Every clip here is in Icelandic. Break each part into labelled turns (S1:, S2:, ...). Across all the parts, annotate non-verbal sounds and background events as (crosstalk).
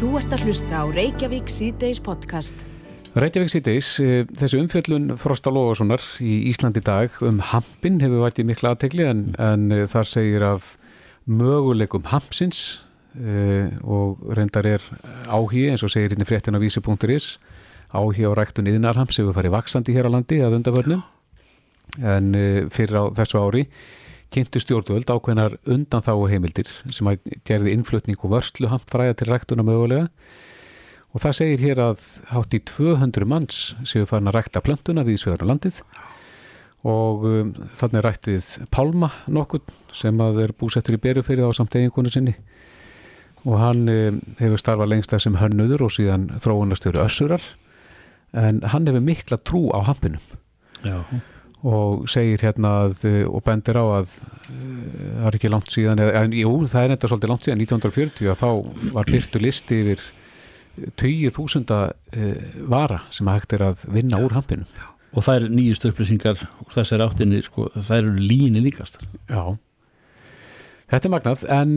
S1: Þú ert að hlusta á Reykjavík síðdeis podcast.
S2: Reykjavík síðdeis, eh, þessi umfjöllun Frosta Lóðarssonar í Íslandi dag um hampin hefur vært í mikla aðtegli en, en eh, þar segir af möguleikum hampsins uh, og reyndar er áhí eins og segir hérna fréttin á vísi.is áhí á ræktun yðnarhamps hefur farið vaksandi hér á landi að undaförnum en uh, fyrir á þessu ári kynntu stjórnvöld ákveðnar undan þá heimildir sem að gerði innflutning og vörslu hampfræða til ræktuna mögulega. Og það segir hér að hátt í 200 manns séu farin að rækta plöntuna við Svegarna landið. Og um, þannig rætt við Pálma nokkur sem að er búsettur í Berufeyri á samt eiginkonu sinni. Og hann um, hefur starfað lengst það sem hönnuður og síðan þróunastjóri össurar. En hann hefur mikla trú á hampinum.
S3: Já.
S2: Og segir hérna að, og bendir á að uh, það er ekki langt síðan eða, en, jú, það er enda svolítið langt síðan 1940 að þá var byrtu listi yfir 20.000 uh, vara sem hægt er að vinna úr hampinum.
S3: Og það er nýjust upplýsingar og þessar áttinni, sko, það eru líni líkast.
S2: Já, þetta er magnað en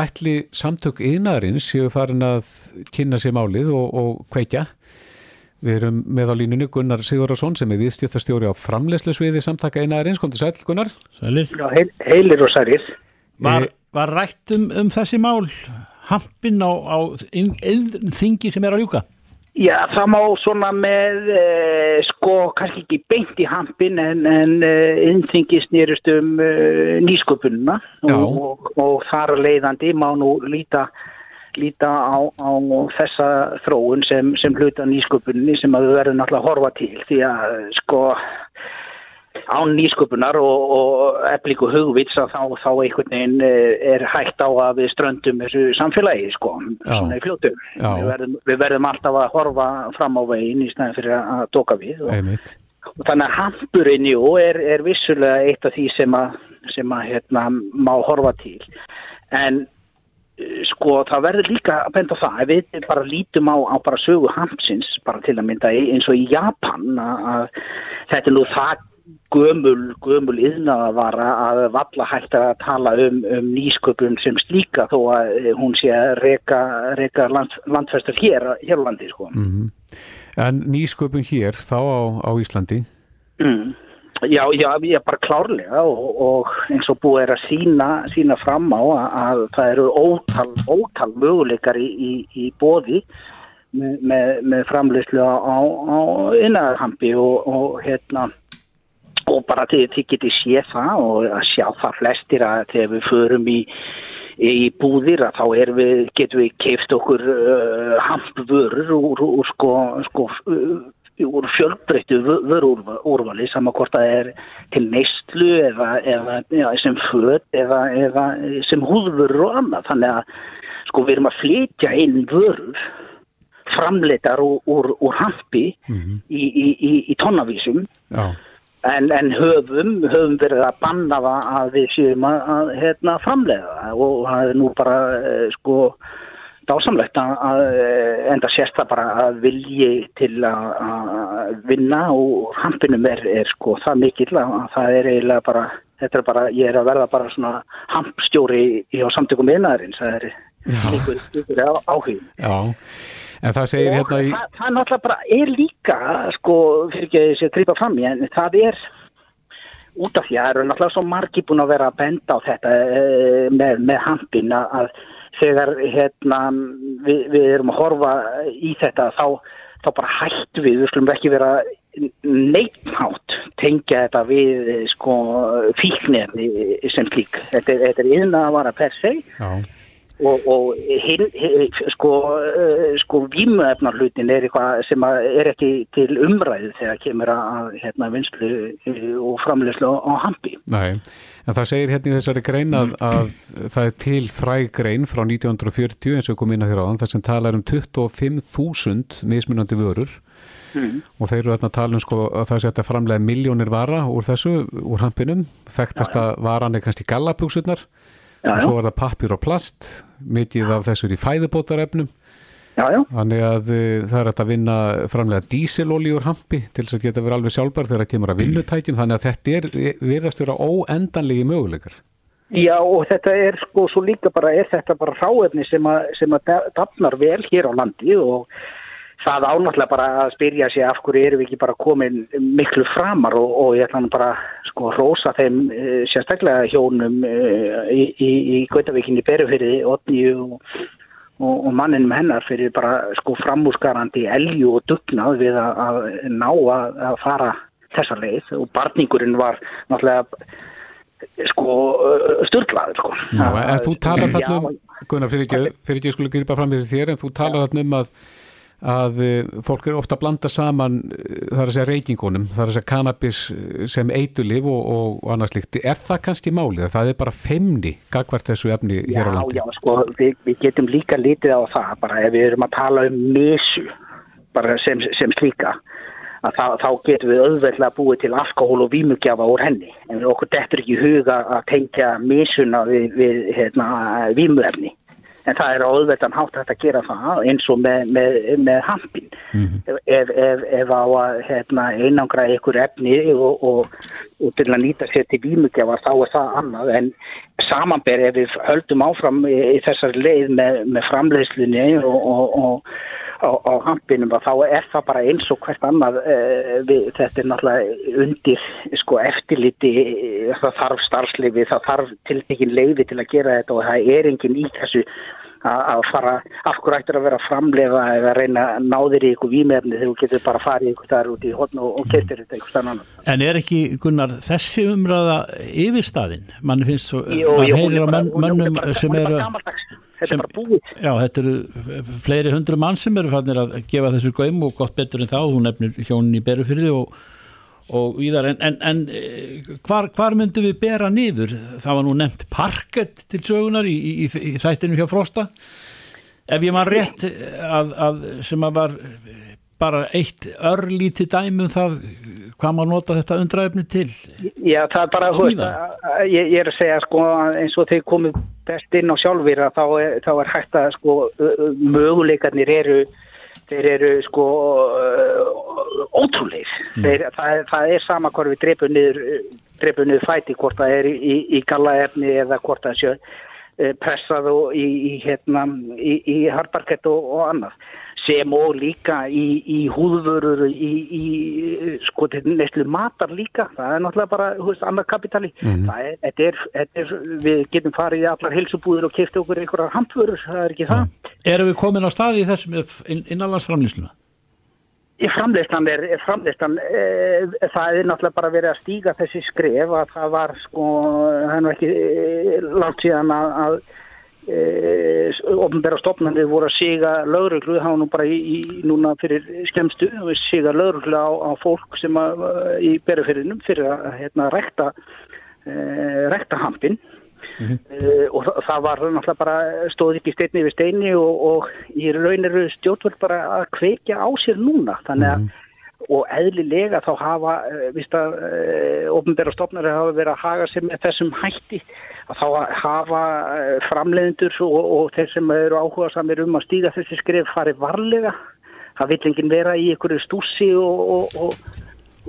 S2: ætli samtök yðnaðarins séu farin að kynna sér málið og, og kveikja Við erum með á línunni Gunnar Sigurðarsson sem er viðstjæftastjóri á framlegslu sviði samtaka yðnaðarins, kom til sæl Gunnar.
S3: Sælir.
S4: Já, heil, heilir og særir.
S3: Var,
S2: Eh,
S3: var rætt um, um þessi mál hampin á, á þingi sem er að ljúka?
S4: Já, það má svona með, eh, sko, kannski ekki beint í hampin en, en eh, innþingi snýrust um eh, nýsköpununa og, og, og þar leiðandi má nú líta, líta á, á þessa þróun sem, sem hluta nýsköpunni sem að við verðum náttúrulega að horfa til því að, sko, án nýsköpunar og, og eflíku hugvits að þá, þá einhvern veginn eh, er hægt á að við ströndum þessu samfélagi sko, svona í fljótum.
S2: Já.
S4: Við verðum, við verðum alltaf að horfa fram á veginn í stæðin fyrir að doka við og,
S2: Einmitt.
S4: þannig að hampurinn jú er, er vissulega eitt af því sem að, sem að hérna, má horfa til en sko það verður líka að benda það ef við bara lítum á, á bara sögu hampsins bara til að mynda eins og í Japan að, þetta er nú það gömul, gömul yðnaðavara að valla hægt að tala um, um nýsköpun sem slíka þó að eh, hún sé að reka, reka land, landfestar hér, hér á landi sko.
S2: Mm En nýsköpun hér þá á, á Íslandi
S4: Mm. Já, já, ég er bara klárlega og, og eins og búið er að sína, sína fram á að, að það eru ótal, ótal möguleikar í, í, í bóði með, með, með framleyslu á, á innæðarhampi og, og hérna og bara þið, þið getið séð það og að sjá það flestir að þegar við förum í í búðir að þá við, getum við keift okkur uh, hampvörur úr, úr sko, sko uh, úr fjölbreyttu vörúrvali saman hvort það er til neistlu eða, eða já, sem föt eða, eða sem húðvörur og annað. Þannig að sko við erum að flytja inn vörur framleitar úr, úr, úr hampi í, í, í, í tonnavísum En, en höfum, höfum verið að banna það að við séum að, að hérna, framleiða það. Og það er nú bara eh, sko dásamlegt að, eh, enda sérst það bara að vilji til að, vinna og hampinum er, er sko það mikill að, að það er eiginlega bara, þetta er bara, ég er að verða bara svona hampstjóri í á samtökum einaðarins, það er líkur, áhugin.
S2: já En það segir
S4: Og
S2: hérna í
S4: það, það náttúrulega bara er líka, sko, fyrir ekki að þessi að grípa fram í, en það er út af því að það eru náttúrulega svo margi búin að vera að benda á þetta eh, með, með hampin að þegar hérna, við, við erum að horfa í þetta þá, þá bara hættu við, við skulum ekki vera neitnátt tengja þetta við eh, sko fíknirni sem slík. Þetta, þetta er yfirna að vara per se
S2: Já,
S4: og, og hin, hin, sko, uh, sko vímuefnar hlutin er eitthvað sem er ekki til umræðu þegar kemur að hérna, vinslu uh, og framleyslu á hampi.
S2: nei En það segir hérna í þessari grein að, að það er til fræg grein frá 1940 eins og kom inn að þér áðan þar sem talar um 25.000 mismunandi vörur. Og þeir eru þarna að tala um sko að það að framlega miljónir vara úr þessu, úr hampinum. Þekktasta varan er kannski gallapugsurnar
S4: Já,
S2: og svo er það pappir og plast. Mikið af þessu er í fæðubótarefnum
S4: já, já,
S2: þannig að uh, það er að vinna framlega dísilolí úr hampi til þess að geta verið alveg sjálfbar þegar það kemur að vinnutækjum. Þannig að þetta er virðast vera óendanlegi möguleikar.
S4: Já og þetta er sko svo líka bara, er þetta bara ráefni sem að, sem að dafnar vel hér á landi og það ánáttúrulega bara að spyrja sig af hverju erum við ekki bara komin miklu framar og, og ég ætla bara sko rosa þeim e, sérstaklega hjónum í, í, í Gautavíkinni Berufyrði, og, og, og manninum hennar fyrir bara sko framúsgarandi elju og dugnað við að, að ná að, að fara þessa leið og barningurinn var náttúrulega sko störtlaður sko.
S2: Já, en þú talar þarna um, Gunnar, fyrir ekki, fyrir ekki að skulle gripa fram fyrir þér, en þú talar þarna um að að eh, fólk er ofta að blanda saman eh, þar að segja reykingunum, þar að segja kannabis eh, sem eitulif og, og, annars líkt. Er það kannski málið? Það er bara femni gagvart þessu efni
S4: já,
S2: hér á landi?
S4: Já, já, sko, við, við getum líka litið á það bara ef við erum að tala um mesu bara sem, sem slíka að þá, þá getum við auðveitlega búið til alkohól og vímugjafa úr henni en okkur dettur ekki huga að tengja mesuna við, við hérna, vímuefni en það er áðveldan hátt að gera það eins og með, með, með hampin mm -hmm. ef, ef, ef á að hérna, einangra ykkur efni og, og, og til að nýta sér til výmugjafa þá er það annað en samanber ef við höldum áfram í, í þessar leið með, með framleiðslunni og, og á, á hampinum og þá er það bara eins og hvert annað uh, við, þetta er náttúrulega undir sko eftirliti það þarf starfsleifi, það þarf tiltekin leifi til að gera þetta og það er enginn í þessu að fara, af hverju ættir að vera að framlega eða að reyna að ná þér í ykkur výmefni þegar þú getur bara að fara í ykkur þar út í hodn og, og getur þetta ykkur stann annan.
S3: En er ekki, Gunnar, þessi umræða yfirstaðin? Mann finnst svo, mann heyrir á mönnum sem eru...
S4: Þetta er bara búið.
S3: Já, þetta eru fleiri hundru mann sem eru fannir að gefa þessu göym og gott betur en þá, hún nefnir hjónin í berufyrði og, og víðar, en, en, en eh, hvar, hvar myndum við bera niður? Það var nú nefnt parkett til sögunar í, í, í þættinu hjá Frosta. Ef ég maður rétt að, að sem að var bara eitt örlíti dæmum það hvað maður nota þetta undræfni til
S4: Já, það er bara veist, ég, ég er að segja sko eins og þeir komið best inn á sjálfur þá, þá er hægt að sko möguleikarnir eru þeir eru sko ótrúleir mm. þeir, það, það er sama hvort við drefum niður niður fæti hvort það er í, í gallaefni eða hvort það sé pressað og í, í hérna í, í hardparkett og, og annað sem og líka í, í húðvörur í, í sko neistlu matar líka það er náttúrulega bara, hú veist, annar kapitali mm -hmm. það er, er, er við getum farið í allar helsubúður og kifta okkur einhverjar handvörur, það er ekki það
S3: Erum við komin á staði í þessum innanlandsframlýsluna?
S4: Í framleyslan er, er framleyslan e, það er náttúrulega bara verið að stíga þessi skref að það var sko, það er nú ekki e, langt síðan að, að Eh, ofnbæra stopnandi voru að siga lauruglu, það var nú bara í, í núna fyrir skemstu, siga lauruglu á, á fólk sem að, í berufyrinum fyrir að hérna, rekta e, rekta hampin mm -hmm. e, og það, það var náttúrulega bara stóð ekki steinni við steini og, og í raun eru stjórnvöld bara að kveikja á sér núna, þannig að mm -hmm og eðlilega þá hafa vist að ofnbæra stopnari hafa verið að haga sér með þessum hætti að þá hafa eh, framleiðendur og, og þeir sem eru áhuga samir um að stíga þessi skrif farið varlega. Það vill enginn vera í einhverju stúsi og, og,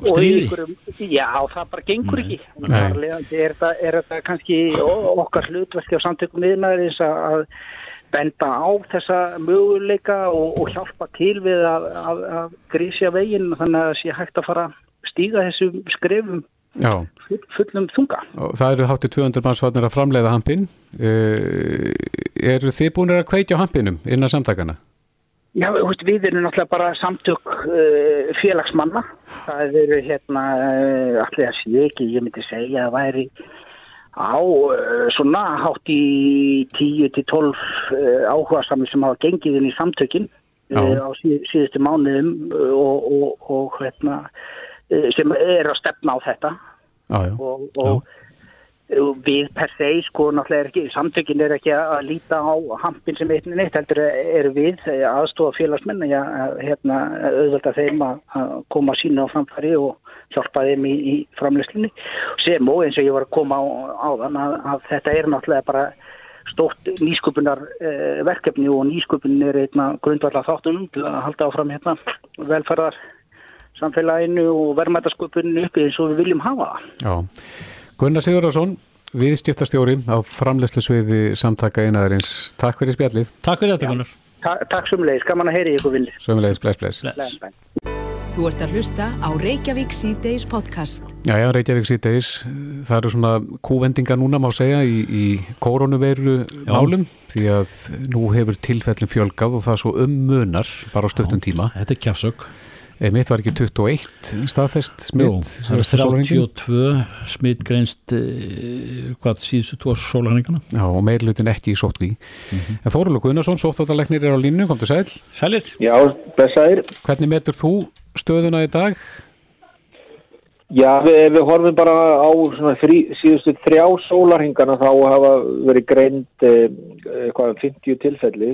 S4: og
S3: stríði?
S4: já það bara gengur ekki. Varlega er þetta, er kannski okkar hlutverki á samtökum miðnæðis að benda á þessa möguleika og hjálpa til við að, að, að grísja veginn þannig að það sé hægt að fara stíga þessum skrifum full, fullum þunga.
S2: Og það eru háttið 200 mannsvarnir að framleiða hampin. Uh, eru þið búin að kveitja hampinum innan samtakana?
S4: Já, við erum náttúrulega bara samtök uh, félagsmanna. Það eru hérna, uh, allir að sé ekki, ég myndi segja að væri á svona hátt í 10-12 áhuga samir sem hafa gengið inn í samtökinn á síðustu mánuðum og, og, og hérna Eh, sem er að stefna á þetta.
S2: Já, já.
S4: og, og við per se sko náttúrulega er ekki, samtökin er ekki að líta á hampin sem eitthvað neitt heldur er við aðstofa félagsmenn ja, hérna auðvitað þeim að koma sína á framfæri og hjálpa þeim í, í framlýslinni sem og eins og ég var að koma á, á þann að, að þetta er náttúrulega bara stótt nýsköpunar eh, verkefni og nýsköpun er einna grundvallar þáttunum til að halda áfram hérna velferðar samfélaginu og verðmætasköpuninu uppi eins og við viljum hafa.
S2: Já, Gunnar Sigurðarsson, viðskiptastjóri á framlegslu sviði samtaka einaðarins. Takk fyrir spjallið.
S3: Takk fyrir þetta Gunnar.
S4: Ta takk sem leiðis, gaman að heyri ykkur villi.
S2: Sömulegis, bless, bless.
S3: Bless.
S1: Þú ert að hlusta á Reykjavík C-Days podcast.
S2: Já, já, Reykjavík síðdeis, það eru svona kúvendingar núna má segja í, í koronaveiru málum því að nú hefur tilfellin fjölgað og það svo um munar bara á stöttum tíma.
S3: Þetta er kjafsög.
S2: Mitt var ekki 21 staðfest
S3: Jú,
S2: smitt.
S3: það er 32 smitt greinst uh, hvað síðustu tvo sólarhengana.
S2: Já, og meirlutin ekki í sótkví.
S3: Mhm.
S2: En Þórulo Gunnarsson, sóttáttalegnir er á línu, kom til sæl.
S3: Sælir.
S5: Já, blessaðir.
S2: Hvernig metur þú stöðuna í dag?
S5: Já, við, við horfum bara á svona þrí, síðustu þrjá sólarhingana þá hafa verið greind eh, eitthvað um 50 tilfelli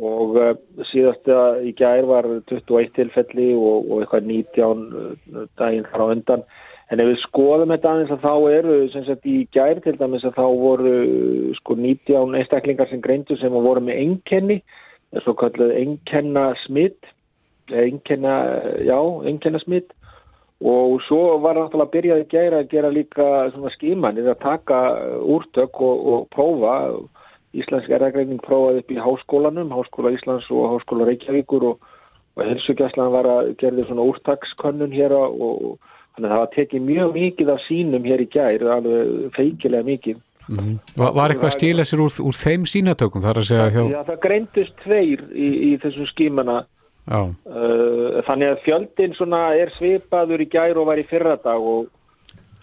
S5: og eh, síðasta í gær var 21 tilfelli og, og eitthvað 19 eh, daginn þar á undan. En ef við skoðum þetta aðeins að þá eru, sem sagt í gær til dæmis að þá voru eh, sko 19 einstaklingar sem greindu sem voru með einkenni, svo kalluð einkenna smitt, einkenna, já, einkenna smitt og svo var náttúrulega að byrja að gera að gera líka svona skímanir að taka úrtök og, og prófa Íslensk erðagreining prófaði upp í háskólanum, Háskóla Íslands og Háskóla Reykjavíkur og, og helsugjastlan var að gerði svona úrtakskönnun hér og, og þannig að það var tekið mjög mikið af sínum hér í gær, alveg feikilega mikið.
S2: Mm. Var, var eitthvað að stila sér úr, úr þeim sínatökum þar að segja hjá...
S5: Já, það greindust tveir í, í þessum skímana
S2: Já,
S5: Uh, þannig að fjöldin svona er svipaður í gær og var í fyrradag og,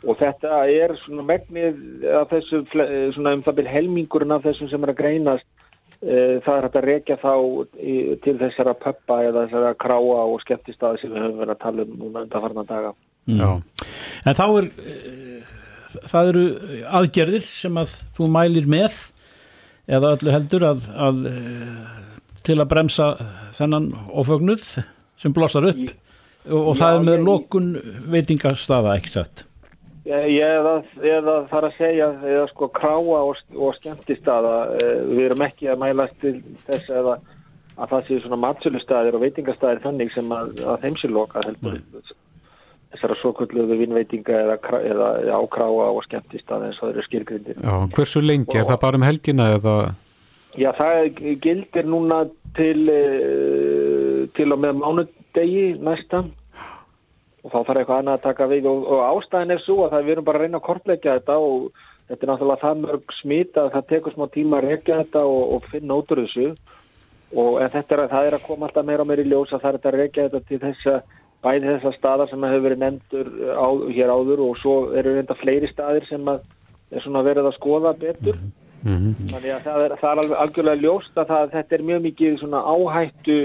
S5: og þetta er svona megnið af þessu eh, svona um það byrj helmingurinn af þessum sem er að greinast uh, það er hægt að rekja þá í, til þessara pöppa eða þessara kráa og skemmtistaði sem við höfum verið að tala um núna undanfarnar daga.
S2: já.
S3: En þá er, uh, það eru aðgerðir sem að þú mælir með eða öllu heldur að, að til að bremsa þennan ofögnuð sem blossar upp og, og það
S5: Já,
S3: er með
S5: ég-
S3: lokun veitingastafa ekki satt.
S5: Ég, ég eða, eða þar að segja eða sko kráa og, og skemmtistaða uh, við erum ekki að mælast til þess eða að það séu svona matsölustæðir og veitingastæðir þannig sem að, að þeim sé loka heldur þessara svo kvölduðu vinnveitinga eða, eða já, kráa og skemmtistaði eins og þeir eru skilgrindir.
S2: já. Hversu lengi? Er það bara um helgina eða...
S5: Já, það gildir núna til, uh, til og með mánudegi næsta og þá þarf eitthvað annað að taka við. Og, og ástæðin er svo að það við erum bara að reyna að kortleggja þetta og þetta er náttúrulega það mörg smit að það tekur smá tíma að rekja þetta og, og finna út úr þessu. Og en þetta er að það er að koma alltaf meira og meira í ljós að það er að rekja þetta til þessa bæði þessa staðar sem hefur verið nefndur á, hér áður og svo eru reynda fleiri staðir sem að er svona verið að skoða betur.
S2: Mm
S5: Þannig að það er, það er alveg algjörlega ljóst að það, þetta er mjög mikið svona áhættu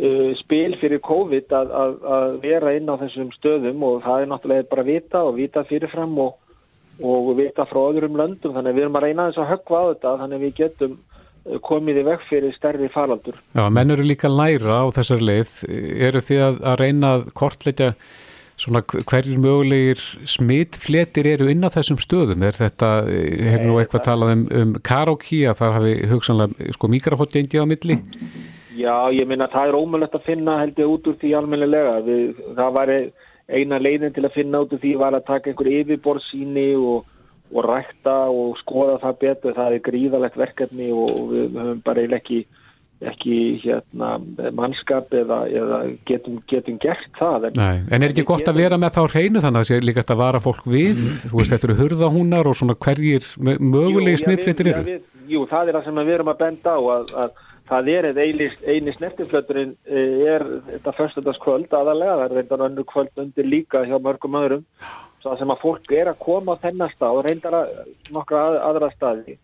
S5: uh, spil fyrir COVID að, að, að vera inn á þessum stöðum og það er náttúrulega bara að vita og vita fyrirfram og, og vita frá öðrum löndum þannig að við erum að reyna þess að höggva á þetta þannig við getum uh, komið í vekk fyrir stærri faraldur.
S2: Já, menn eru líka læra á þessar leið. Eru þið að, að reyna að kortleitja svona hverjir mögulegir smitfletir eru inn á þessum stöðum? Er þetta, hefur nú eitthvað talað um, um karaoke að það hafi hugsanlega sko mikrafótt gengið á milli?
S5: Já, ég minna það er ómögulegt að finna held ég út úr því almennilega. Við, það var eina leiðin til að finna út úr því var að taka einhver yfirborðsýni og, og rækta og skoða það betur. Það er gríðalegt verkefni og við höfum bara ekki, ekki hérna, mannskap eða, eða getum, getum gert það. En,
S2: Nei, en er ekki gott að vera með þá hreinu þannig að það sé líka að vara fólk við? Þú veist, þetta eru hurðahúnar og svona hverjir mö- mögulegi
S5: við-
S2: eru?
S5: Jú, það er það sem við erum að benda á að, að það er eini, snertiflöturinn eh, er þetta föstudagskvöld aðalega, það er reyndar önnur kvöld undir líka hjá mörgum öðrum svo sem að fólk er að koma á þennan stað og reyndar að nokkra að, aðra staði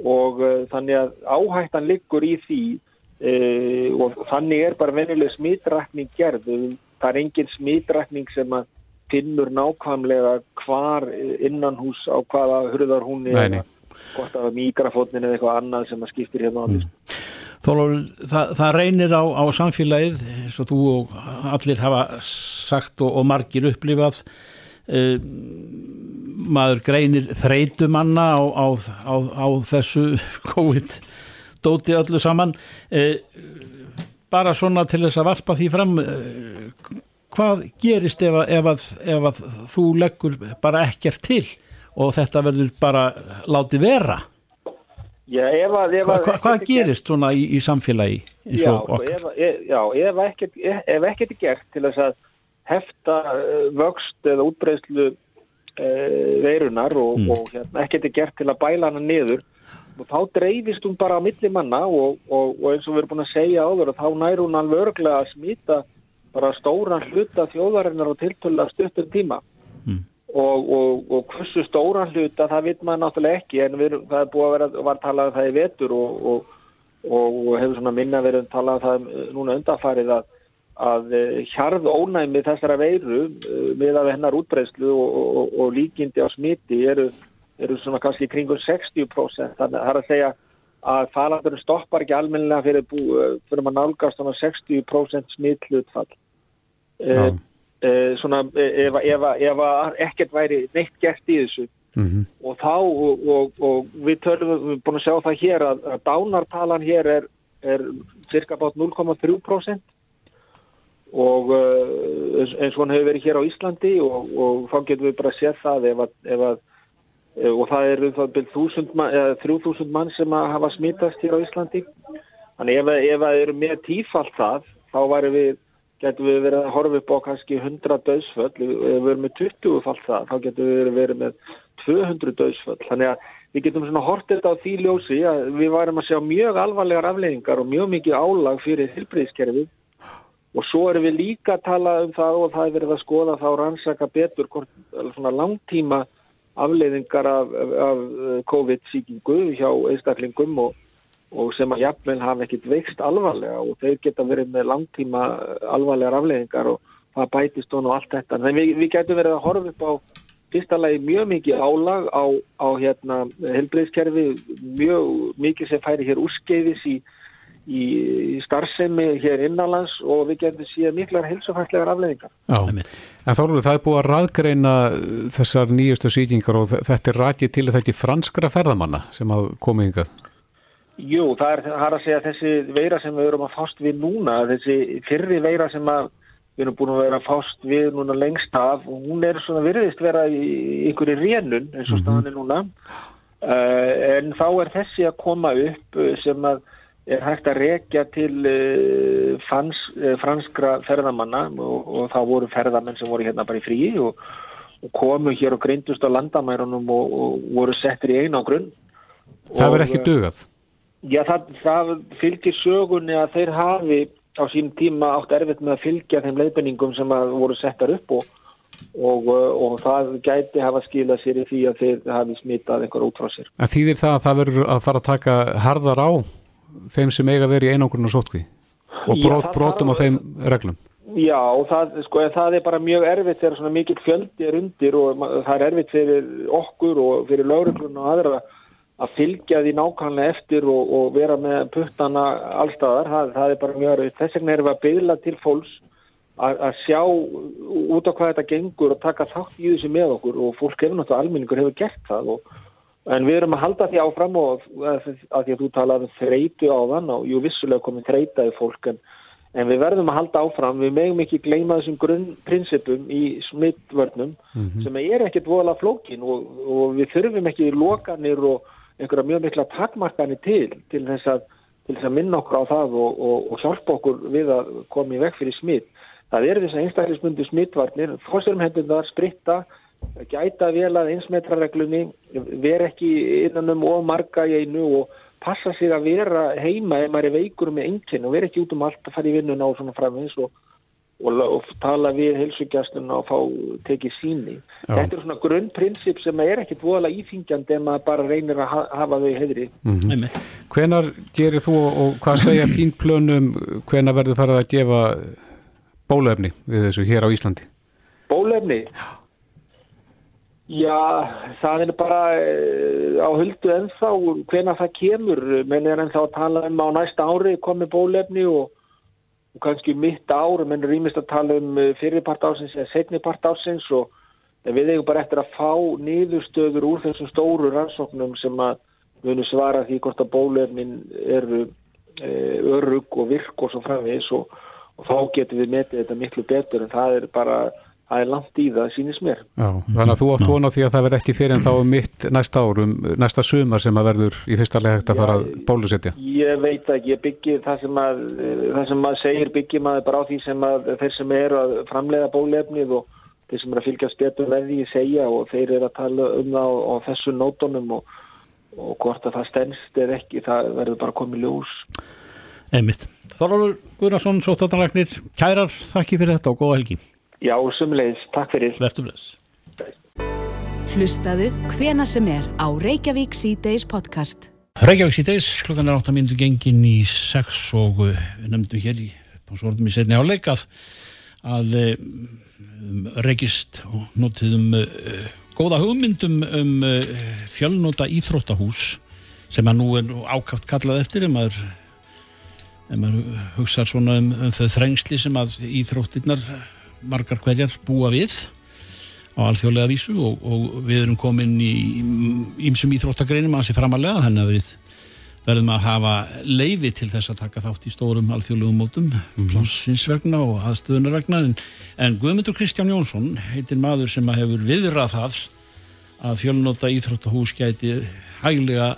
S5: og uh, þannig að áhættan liggur í því uh, og þannig er bara venjuleg smitrækning gerð það er engin smitrækning sem að finnur nákvæmlega hvar innan hús á hvaða hurðar hún
S2: nei.
S5: hvort að mikrafótnin eða eitthvað annað sem að skiptir hérna á því.
S3: Þólur, það, það reynir á, á samfélagið eins og þú og allir hafa sagt og, og margir upplifað. Uh, maður greinir þreytumanna á, á, á, þessu (laughs) COVID-dóti öllu saman. Uh, bara svona til þess að varpa því fram uh, hvað gerist ef að, ef, að, ef að þú leggur bara ekkert til og þetta verður bara látið vera
S5: Já, ef að... Ef
S3: Hva,
S5: að
S3: hva, hvað
S5: er
S3: gerist svona í, í samfélagi eins og
S5: sko,
S3: okkar?
S5: já, ef ef, ekkert er gert til þess að hefta uh, vöxt eða útbreyslu uh, veirunar og,
S3: Mm.
S5: og hérna, ekkert er gert til að bæla hana niður og þá dreifist hún bara á milli manna og, og, og eins og við erum búin að segja áður að þá nær hún alveg örglega að smita bara stóran hluta þjóðarinnar og tiltölu af stuttum tíma. Og, og, og hversu stóran hluta það veit maður náttúrulega ekki en við, það er búið að vera, var talað um það í vetur og, og, og hefur svona minna verið talað um það um, núna undarfarið að, að eh, hjarð ónæmi þessara veiru eh, með af hennar útbreyslu og, og, og líkindi á smiti eru, eru svona kannski kringum 60% þannig að það er að segja að falandurinn stoppar ekki almennilega fyrir, eh, fyrir maður nálgast svona 60% smittlutfall
S2: Já.
S5: E, svona eh, ef, ef, ef að ekkert væri neitt gert í þessu.
S2: Mhm.
S5: og þá og, og, og við tölum, við erum búin að sjá það hér að, að dánartalan hér er, er cirka bát 0,3% og uh, eins, og hann hefur verið hér á Íslandi og, og þá getum við bara séð það ef að, að eh, og það það byrð 1000 mann, eða 3000 mann sem að hafa smitast hér á Íslandi. Þannig ef, að- ef það eru með tífalt það þá væri við getum við verið að horfa upp á kannski 100 döðsföll, ef við erum með 20 falt það, þá getum við verið með 200 döðsföll, þannig að við getum svona hortið á því ljósi að við varum að sjá mjög alvarlegar afleiðingar og mjög mikið álag fyrir tilbreyðskerfið og svo erum við líka að tala um það og það er verið að skoða þá rannsaka betur hvort, eller svona langtíma afleiðingar af, af, af COVID-sýkingu hjá einstaklingum og, og sem að jafnvel hafa ekkit veikst alvarlega og þeir geta verið með langtíma alvarlegar afleiðingar og það bætist hún og allt þetta. Þannig við, við getum verið að horfa upp á fyrsta lagi mjög mikið álag á, á hérna helbreyðskerfi, mjög mikið sem færi hér úrskeiðis í, í, í starfsemi hér innanlands og við getum síðan miklar helsufærslegar afleiðingar.
S2: Já, en þá erum það er búið að raðgreina þessar nýjustu sýkingar og þe- þetta er rakið til þetta franskra ferðamanna sem að koma yngað.
S5: Jú, það er, það er að segja þessi veira sem við erum að fást við núna, þessi fyrri veira sem við erum búin að vera að fást við núna lengst af hún er svona virðist vera í einhverju rénun eins og staðan er núna. Uh, en þá er þessi að koma upp uh, sem að er hægt að rekja til uh, fans, uh, franskra ferðamanna og, og þá voru ferðamenn sem voru hérna bara í fríi og, og komu hér og greindust á landamærunum og, og voru settir í einangrun
S2: Það
S5: Og,
S2: verður ekki dugað.
S5: Já, það, það fylgir sögunni að þeir hafi á sín tíma átt erfitt með að fylgja þeim leiðbenningum sem að voru settar upp og, og, uh, og það gæti hafa skilað sér í því að þeir hafi smitað einhver út frá sér.
S2: En þýðir það að það verður að fara að taka harðar á þeim sem eiga verið í einangrun og sótkví og
S5: Já,
S2: brot,
S5: það
S2: brotum á þeim reglum.
S5: Já, það, sko, það er bara mjög erfitt þegar svona mikill fjöldi er undir og það er erfitt fyrir okkur og fyrir lauruglun og aðra að fylgja því nákvæmlega eftir og, og vera með puttana allstaðar, það, það er bara mjög erfitt. Þess vegna erum við að byðla til fólks að, að sjá út á hvað þetta gengur og taka þátt í þessu með okkur og fólk hefur náttúrulega almenningur hefur gert það og En við erum að halda því áfram og að því að þú talaði um þreytu á þann og jú vissulega komið þreita í fólk en, en við verðum að halda áfram, við megum ekki gleyma þessum grunnprinsipum í smittvörnum sem er ekkert voðalega flókin og, og við þurfum ekki lokanir og einhverja mjög mikla takmarkanir til til þess að, til þess að minna okkur á það og, og, og hjálpa okkur við að koma í veg fyrir smitt. Það eru þess að einstaklismundu smittvarnir, fórsverum hendundar, spritta, gæta vel að einsmetrarreglunni, vera ekki innan um of marga í einu og passa sig að vera heima ef maður er veikur með enginn og vera ekki út um allt að fara í vinnuna og svona framins og, og, og tala við helsugjastunna og fá tekið síni.
S2: Já.
S5: Þetta er svona grunnprinsip sem er ekkit voðalega íþingjandi ef maður bara reynir að ha hafa þau í heidri.
S3: Einmitt.
S2: Hvenar gerir þú og hvað segja þín plönum, hvenar verður farið að gefa bólefni við þessu hér á Íslandi?
S5: Bólefni? Já, það er bara eh, á huldu ennþá hvena það kemur, menn er ennþá að tala um á næsta ári komi bólefni og, og kannski mitt ár, menn rýmist að tala um eh, fyrirpart ásins eða setnipart ásins og við eigum bara eftir að fá niðurstöður úr þessum stóru rannsóknum sem að munu svara því hvort að bólefnin eru e, örug og virk og svo framvegis og, og þá getum við metið þetta miklu betur en það er bara það er langt í það, sínist mér.
S2: Já, þannig að þú átt vona því að það verð ekki fyrir en þá um mitt næsta árum, næsta sumar sem að verður í fyrsta lega hægt að fara bólusetja.
S5: Ég veit ekki, ég byggi það sem að, það sem maður segir byggi maður bara á því sem að þeir sem eru að framlega bólefnið og þeir sem eru að fylgjast betur með því segja og þeir eru að tala um það á, á þessu nótunum og, og hvort að það stennst eða ekki, það verður bara komið ljós.
S3: Einmitt. Þorvaldur Guðnarsson, Sóttarnalagnir, kærar, þakki fyrir þetta og góða helgi.
S5: Já, sumleis, takk fyrir.
S3: Vertu bless.
S1: Hlustaðu hvena sem er á Reykjavík C-Days podcast.
S3: Reykjavík síðdeis, klukkan er 8 minútur gengin í 6 og uh, við nefndum hér í svordum í setni áleik að, að um, reykist og notið um uh, góða hugmyndum um uh, fjölnóta íþróttahús sem að nú er ákaft kallað eftir ef maður, ef maður hugsa svona um, um þau þrengsli sem að íþróttirnar margar hverjar búa við á alþjóðlega vísu og, og við erum komin í ímsum íþróttagreinum að sé framalega þannig að við verðum að hafa leifi til þess að taka þátt í stórum alþjóðlegum mótum mm -hmm. plássins vegna og aðstöðunar vegna. En, en Guðmundur Kristján Jónsson heitir maður sem að hefur viðrað það að fjölnóta íþróttahús gæti hæglega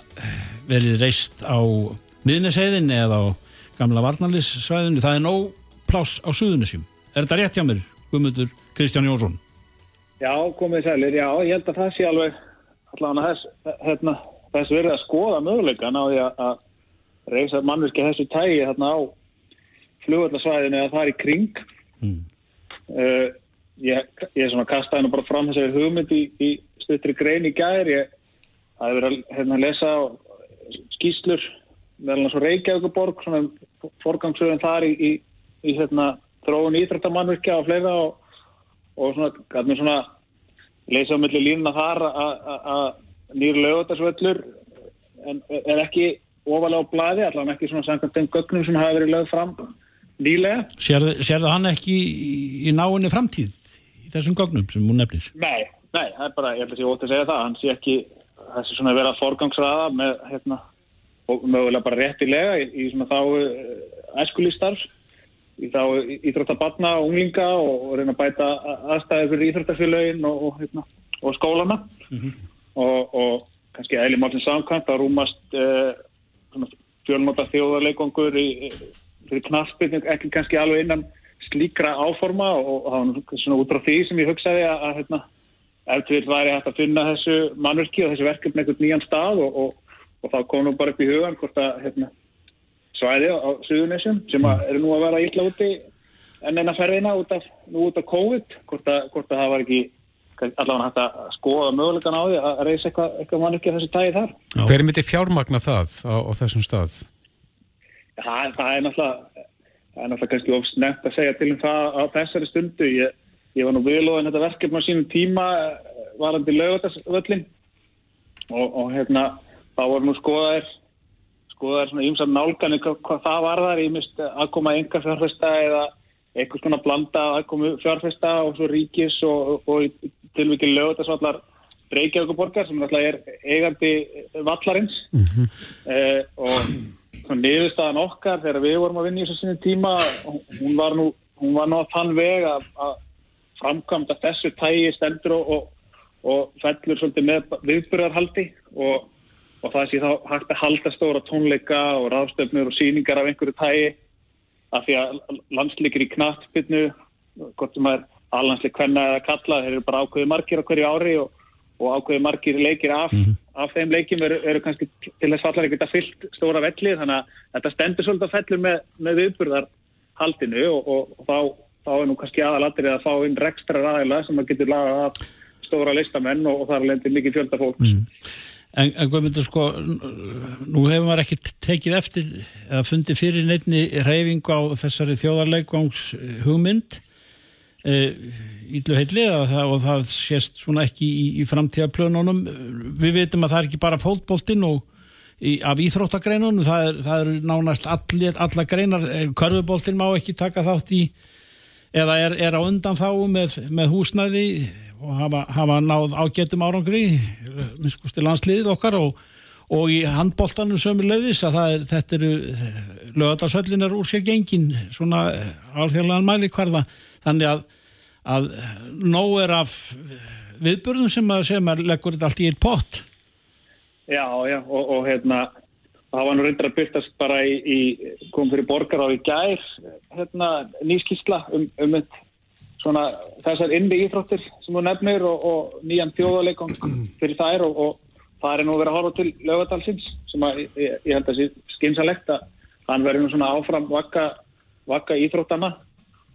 S3: verið reist á miðneseiðin eða á gamla varnalissvæðinu það er nóg pláss á suðunisjum er þetta rétt hjá mér, Guðmundur Kristján Jónsson?
S6: Já, komið sælir, já, ég held að það sé alveg allavega þess, hérna, þess verið að skoða möguleikan á því að reysa mannverki þessu tægi hérna á flugvallarsvæðinu eða það er í kring. Mm. Uh, ég, ég er svona kastaði nú bara fram þessari hugmynd í, í stuttri grein í gæðir. Ég hafi verið að hérna, lesa skýslur meðal svo Reykjavíkuborg, svona forgangsöðun þar í, í, í hérna, þróun íþrættamannverkja og fleira og og svona, gætum svona leysa á milli línuna þar að nýr lögutarsvöllur er ekki ofalega á blæði, allavega ekki svona samkvæmt þeim gögnum sem hafa verið lögð fram nýlega.
S3: Sérðu hann ekki í, í náinni framtíð í þessum gögnum sem hún nefnir?
S6: Nei, nei, það er bara, ég held að ég ótt að segja það hann sé ekki, þessi svona verið að forgangsraða með, hérna, og mögulega bara réttilega í, í svona þá æskulístarf í þá íþróttabatna og unglinga og, og reyna að bæta aðstæði fyrir íþróttafélagin og, og, hérna, og skólana mm -hmm. og kannski eðli málsins samkvæmt að rúmast eh, fjölnóta þjóðarleikongur fyrir knarspil ekki kannski alveg innan slíkra áforma og það var svona út frá því sem ég hugsaði að, að hérna, ef til væri hægt að finna þessu mannverki og þessu verkefni einhvern nýjan stað og þá kom nú bara upp í hugan hvort að hérna, svæði á Suðunisjum sem eru nú að vera ítla úti en enna ferðina út af, út af COVID hvort að, hvort að það var ekki allavega hægt að skoða mögulegan á því að reysa eitthvað, eitthvað mann ekki að þessu tæði þar.
S2: Hver myndi fjármagna það á, á þessum stað?
S6: Það, það er náttúrulega það er náttúrulega kannski ofs nefnt að segja til um það á þessari stundu. Ég, ég var nú viðlóðin þetta verkefn á sínum tíma varandi lögutarsvöllin og, og hérna þá voru nú skoðaðir sko það er svona ímsan nálgani hvað, hvað það var þar, ég mist aðkoma enga fjárfesta eða eitthvað svona blanda aðkomu fjárfesta og svo ríkis og, og, og tilvikið lögut að svallar Reykjavíkuborgar sem alltaf er eigandi vallarins mm -hmm. eh, og svona niðurstaðan okkar þegar við vorum að vinna í þessu sinni tíma hún var nú, hún var nú að þann veg að, að framkvæmda þessu tægi stendur og, og, og fellur svolítið með viðbyrjarhaldi og og það sé þá hægt að halda stóra tónleika og ráðstöfnur og síningar af einhverju tægi af því að landsleikir í knattbyrnu hvort sem er alhansleik hvenna eða kalla, þeir eru bara ákveði margir á hverju ári og, og ákveði margir leikir af, mm -hmm. af þeim leikim eru, eru kannski til þess allar ekkert að fyllt stóra velli þannig að þetta stendur svolítið að fellur með, með viðburðarhaldinu og, og, og þá, þá er nú kannski aðalatrið að fá inn rekstra ræðila sem að getur lagað af stóra listamenn og það er lendir mikið fjölda fólk mm.
S3: En, en hvað myndur sko, nú hefur maður ekki tekið eftir að fundi fyrir neittni reyfingu á þessari þjóðarleikvangs hugmynd e, íllu heitli og, það sést svona ekki í, í framtíðaplönunum. Við veitum að það er ekki bara fólkbóltinn og í, af íþróttagreinunum, það eru er nánast allir, alla greinar, körfubóltinn má ekki taka þátt í eða er, er á undan þá með, með húsnæði og hafa, hafa náð ágættum árangri minnskusti landsliðið okkar og, og í handbóltanum sömur leiðis að er, þetta eru lögadagsöllinar úr sér gengin svona alþjóðlegan mæli hverða þannig að, að nóg er af viðbörðum sem að, sem að leggur þetta allt í eitt pott.
S6: Já, já, og, og hérna, það var nú reyndar að byrtast bara í, í kom fyrir borgar á í gær, hérna, nýskísla um, um eitt, svona þessar innvi íþróttir sem þú nefnir og, og nýjan þjóðarleikum fyrir þær og, og það er nú verið að horfa til lögadalsins sem að ég, ég held að sé skynsalegt að hann verður nú svona áfram vakka, vakka íþróttana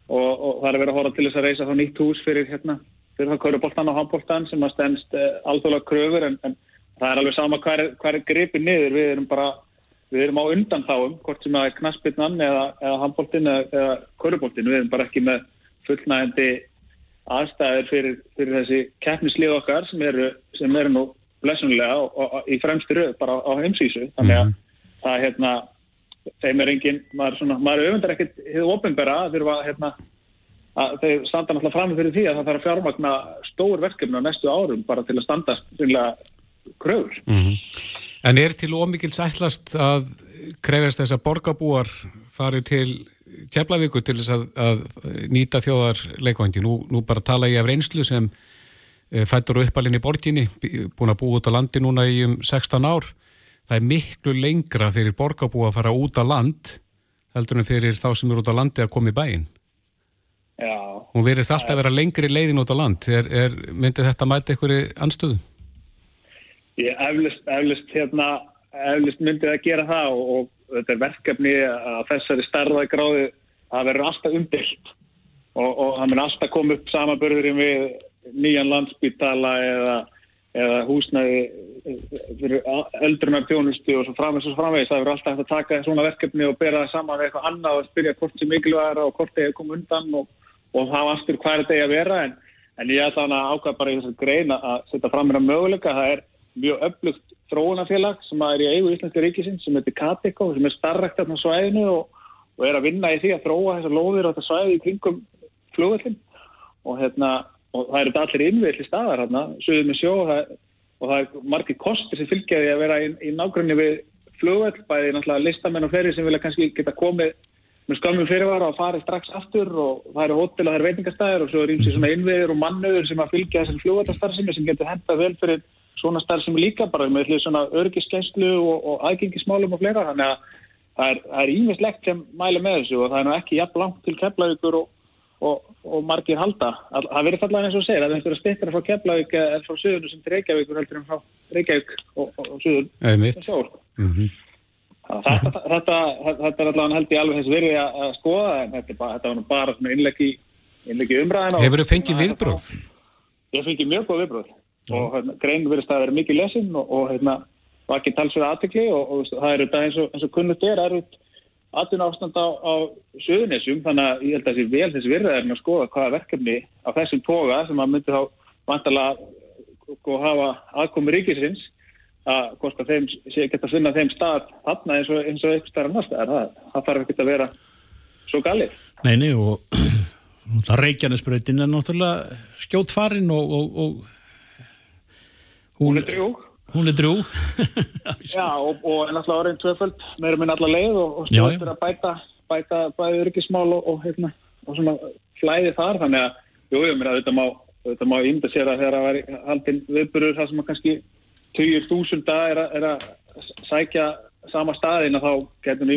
S6: og, og það er verið að horfa til þess að reysa þá nýtt hús fyrir hérna, fyrir það kauruboltan og handboltan sem að stendst uh, alþjóðlega kröfur en, en það er alveg sama hvað er, hvað er gripið niður, við erum bara við erum á undan þáum, hvort sem það er knaspinnan eða, eða handboltin eða, eða kauruboltin, við erum bara ekki með fullnægandi aðstæðir fyrir, fyrir þessi keppnislið okkar sem eru, sem eru nú blessunlega og, og, og í fremstu rauð bara á, á heimsísu þannig að það er hérna þeim er engin, maður, svona, maður öfundar ekkert hefur ofinbera að þurfa hérna að þeir standa náttúrulega fram fyrir því að það þarf að fjármagna stór verkefni á næstu árum bara til að standast kröfur.
S2: Mm -hmm. En er til ómikil sætlast að krefjast þess að borgarbúar fari til Keflavíku til þess að, að nýta þjóðar leikvangi? Nú, nú bara tala ég af reynslu sem eh, fættur uppalinn í borginni, búin að búa út á landi núna í um 16 ár. Það er miklu lengra fyrir borgarbúa að fara út á land heldur en fyrir þá sem eru út á landi að koma í bæinn.
S6: Já.
S2: Hún verðist alltaf að vera lengri leiðin út á land. Er, er, myndi þetta mæta einhverju anstöðu?
S6: Ég eflust, eflust, hérna, eflust myndi það að gera það og, og þetta er verkefni að þessari starðagráði það verður alltaf umbylt og, og það mun alltaf koma upp samanbörðurinn við nýjan landsbytala eða, eða húsnæði fyrir öldrunar tjónustu og svo framvegs og framvegs það verður alltaf hægt að taka svona verkefni og bera það saman við eitthvað annað og spyrja hvort sem mikilvægara og hvort þeir koma undan og, og hafa aftur hvað er þetta að vera. En, en ég ætla að ákvæða bara í þessar grein að setja fram mér að möguleika. Það er mjög öflugt þróunafélag sem er í eigu Íslandska ríkisins sem heitir Kateko sem er starrakt af svæðinu og, og er að vinna í því að þróa þessar lóðir á þetta svæði í kringum flugvöldin og, hérna, og það eru allir innvill í staðar hérna, suðið með sjó og það, og það er margir kostir sem fylgjaði að vera í, í nágrunni við flugvöld, bæði náttúrulega listamenn og fleiri sem vilja kannski geta komið með skamum fyrirvara og farið strax aftur og það eru hótel og það eru veitingastæðir og svo er ímsi svona innviður og mannöður sem að fylgja þessar flugvöldastarfsemi sem getur hendað vel fyrir svona starf sem líka bara með svona örgiskenslu og, og aðgengismálum og fleira þannig að það er ímislegt sem mæli með þessu og það er nú ekki jafn langt til Keflavíkur og, og, og margir halda. Það verður fallega eins og segir að það er styrkara frá Keflavík eða frá Suðunum sem Reykjavíkur heldur en frá Reykjavík og Suðun.
S2: Mm -hmm.
S6: Þetta, þetta, þetta er allavega held ég alveg þess verið að skoða en þetta, þetta var nú bara innleggi, innleggi umræðina.
S2: Hefur þið fengið viðbróð?
S6: Ég fengið mjög góð viðbróð og hérna, grein verðist að vera mikið lesin og, og hérna, var ekki talsverða aðtekli og, og það er þetta eins og, eins og kunnult er er aðtun ástand á, á söðunessum þannig að ég held að þessi vel þessi virðaðurinn að skoða hvaða verkefni á þessum toga sem að myndi þá vantala að hafa aðkomi ríkisins að hvort að þeim sé að finna þeim stað þarna eins og eins og eitthvað stærra náttúrulega það, það þarf ekki að vera svo galið.
S3: Neini og (clears throat) það reykjanesbröytin er náttúrulega skjótt farin og, og, og
S6: Hún er drjúg.
S3: Hún er drjúg. (laughs)
S6: Já, og, og er náttúrulega orðin tvöföld, meira minn alla leið og, og stjórnir að bæta, bæta bæði örgismál og, og hérna, og svona flæði þar, þannig að, jú, ég meina, þetta má, þetta má índa sér að þegar að vera haldinn viðburur það sem að kannski 20.000 er, er að sækja sama staðin að þá getur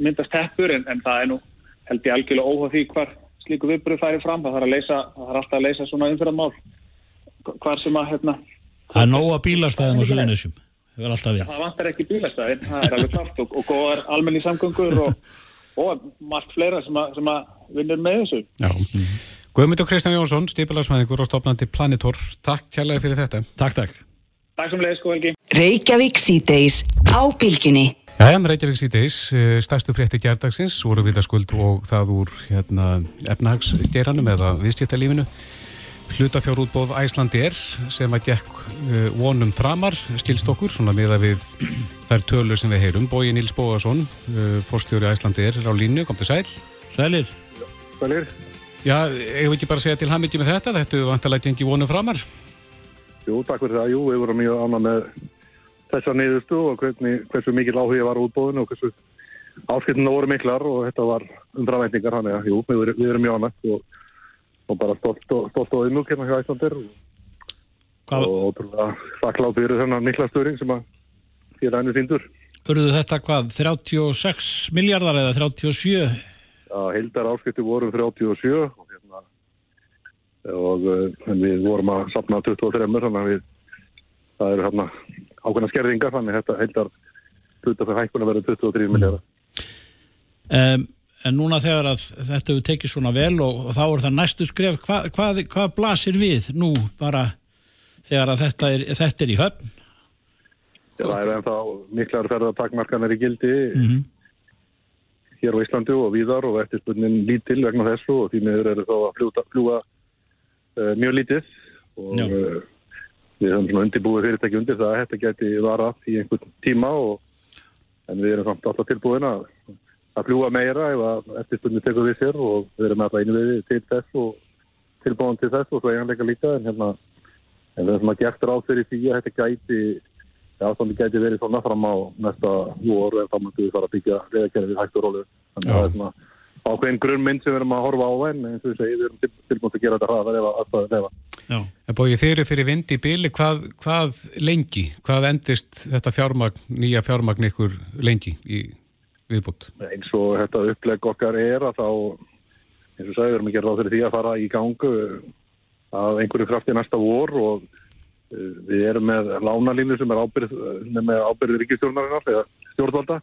S6: myndast teppur, en, en það er nú held ég algjörlega óhá því hvar slíku viðburur færi fram, það þarf að leysa, það þarf alltaf að leysa svona umfyrðamál, hvar sem að, hérna,
S3: Það er nóga bílastæðin á Suðunisjum. Það
S6: vantar ekki bílastæðin, það er alveg klart og, og góðar almenni samgöngur og, og margt fleira sem að, sem að vinnur með þessu.
S2: Já. Guðmund og Kristján Jónsson, stýpilagsmæðingur og stopnandi Planitor. Takk kærlega fyrir þetta.
S3: Takk, takk.
S6: Takk sem leiðis, góð helgi.
S1: Reykjavík síðdeis á bylginni.
S2: Jæja, Reykjavík síðdeis, stærstu frétti gerdagsins, voru viðaskuld og það úr hérna, efnahagsgeranum eða viðskiptalífinu hlutafjárútbóð Æslandi er sem að gekk uh, vonum þramar skilst okkur, svona miða við (clears throat) þær tölur sem við heyrum. Bói Níls Bóðarsson uh, fórstjóri Æslandi er á línu, kom til sæl.
S3: Sælir.
S5: Sælir.
S2: Já, ég vil ekki bara segja til hamindi með þetta, þetta er vantilega gengi vonum framar.
S5: Jú, takk fyrir það. Jú, við vorum mjög annað með þessa niðurstu og hvernig, hversu mikil áhuga var útbóðinu og hversu áskiptinu voru miklar og þetta var umframveitingar, hann er, jú, við, við erum mjög annað og
S7: og bara stolt og, innúk hérna hjá Íslandir og, ótrúlega þakklátt fyrir þennan mikla störing sem að þér ænur síndur.
S3: urðu þetta hvað, 36 miljardar eða 37?
S7: Já, heildar áskipti voru um 37 og, hérna, og en við vorum að sapna 23 þannig að við, það eru hérna ákveðna skerðingar þannig að þetta heildar hluta fyrir hækkuna verið 23 miljardar.
S3: Um, en núna þegar að þetta hefur tekið svona vel og, og þá er það næstu skref, hva, hvað, hvað blasir við nú bara þegar að þetta er, þetta er í höfn?
S7: Já, það er ennþá miklar ferðartakmarkanir í gildi
S3: Mm
S7: hér á Íslandi og víðar og eftirspunnin lítil vegna þessu og því miður eru þá að fljúta, fljúa uh, mjög lítið og uh, við höfum svona undirbúið fyrirtæki undir það að þetta geti varað í einhvern tíma og en við erum samt alltaf tilbúin að, að fljúa meira ef að eftirspunni tekur við sér og við erum alltaf innviði til þess og tilbúin til þess og svo eiginleika líka en hérna en við erum að gert ráð fyrir því að þetta gæti Já, þannig gæti verið svona fram á næsta vor en þá myndum við fara að byggja veðakerfið hægt og rólu. Þannig að það er svona ákveðin grunnmynd sem við erum að horfa á en eins og við segjum, við erum til, tilbúin að gera þetta hraðar ef að aðstæðið lefa.
S3: Já,
S2: En bóið þeir eru fyrir vind í bíli, hvað, hvað lengi, hvað endist þetta fjármagn, nýja fjármagn ykkur lengi í viðbútt?
S7: Eins og þetta uppleg okkar er að þá, eins og að gera ráð fyrir því að fara í gangu að einhverju krafti næsta vor og uh, við erum með lánalínu sem er ábyrð, sem er með ábyrð ríkistjórnarinnar eða stjórnvalda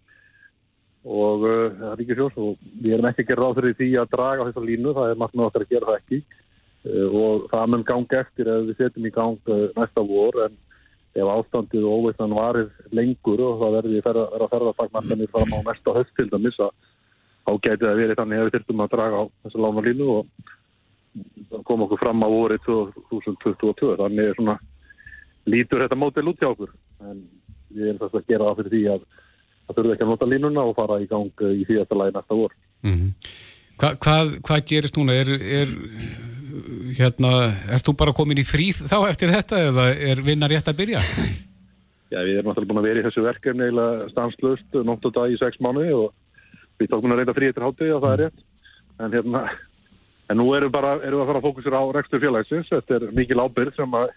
S7: og uh, það er ríkistjórn og við erum ekki að gera ráð fyrir því að draga þessa línu, það er margt með okkar að gera það ekki uh, og það mun ganga eftir ef við setjum í gang uh, næsta vor en ef ástandið og óveitsan varir lengur og það verði ferða, verða ferðartakmarkanir fram á næsta höst til dæmis að þá gæti það verið þannig að við þurftum að draga á þessu lánalínu og það kom okkur fram á vorið 2022 þannig er svona lítur þetta mótil út hjá okkur. En við erum þess að gera það fyrir því að það þurfi ekki að nota línuna og fara í gang í síðasta lagi næsta vor.
S2: Mm Hva, hvað, hvað gerist núna? Er, er, hérna, erst þú bara komin í fríð þá eftir þetta eða er vinna rétt að byrja?
S7: Já, við erum náttúrulega búin að vera í þessu verkefni eiginlega stanslust nótt og dag í sex mánu og við tókum að reynda frí eftir hátegi og það er rétt. En hérna en nú erum, bara, erum við að fara að fókusur á rekstur félagsins. Þetta er mikil ábyrð sem að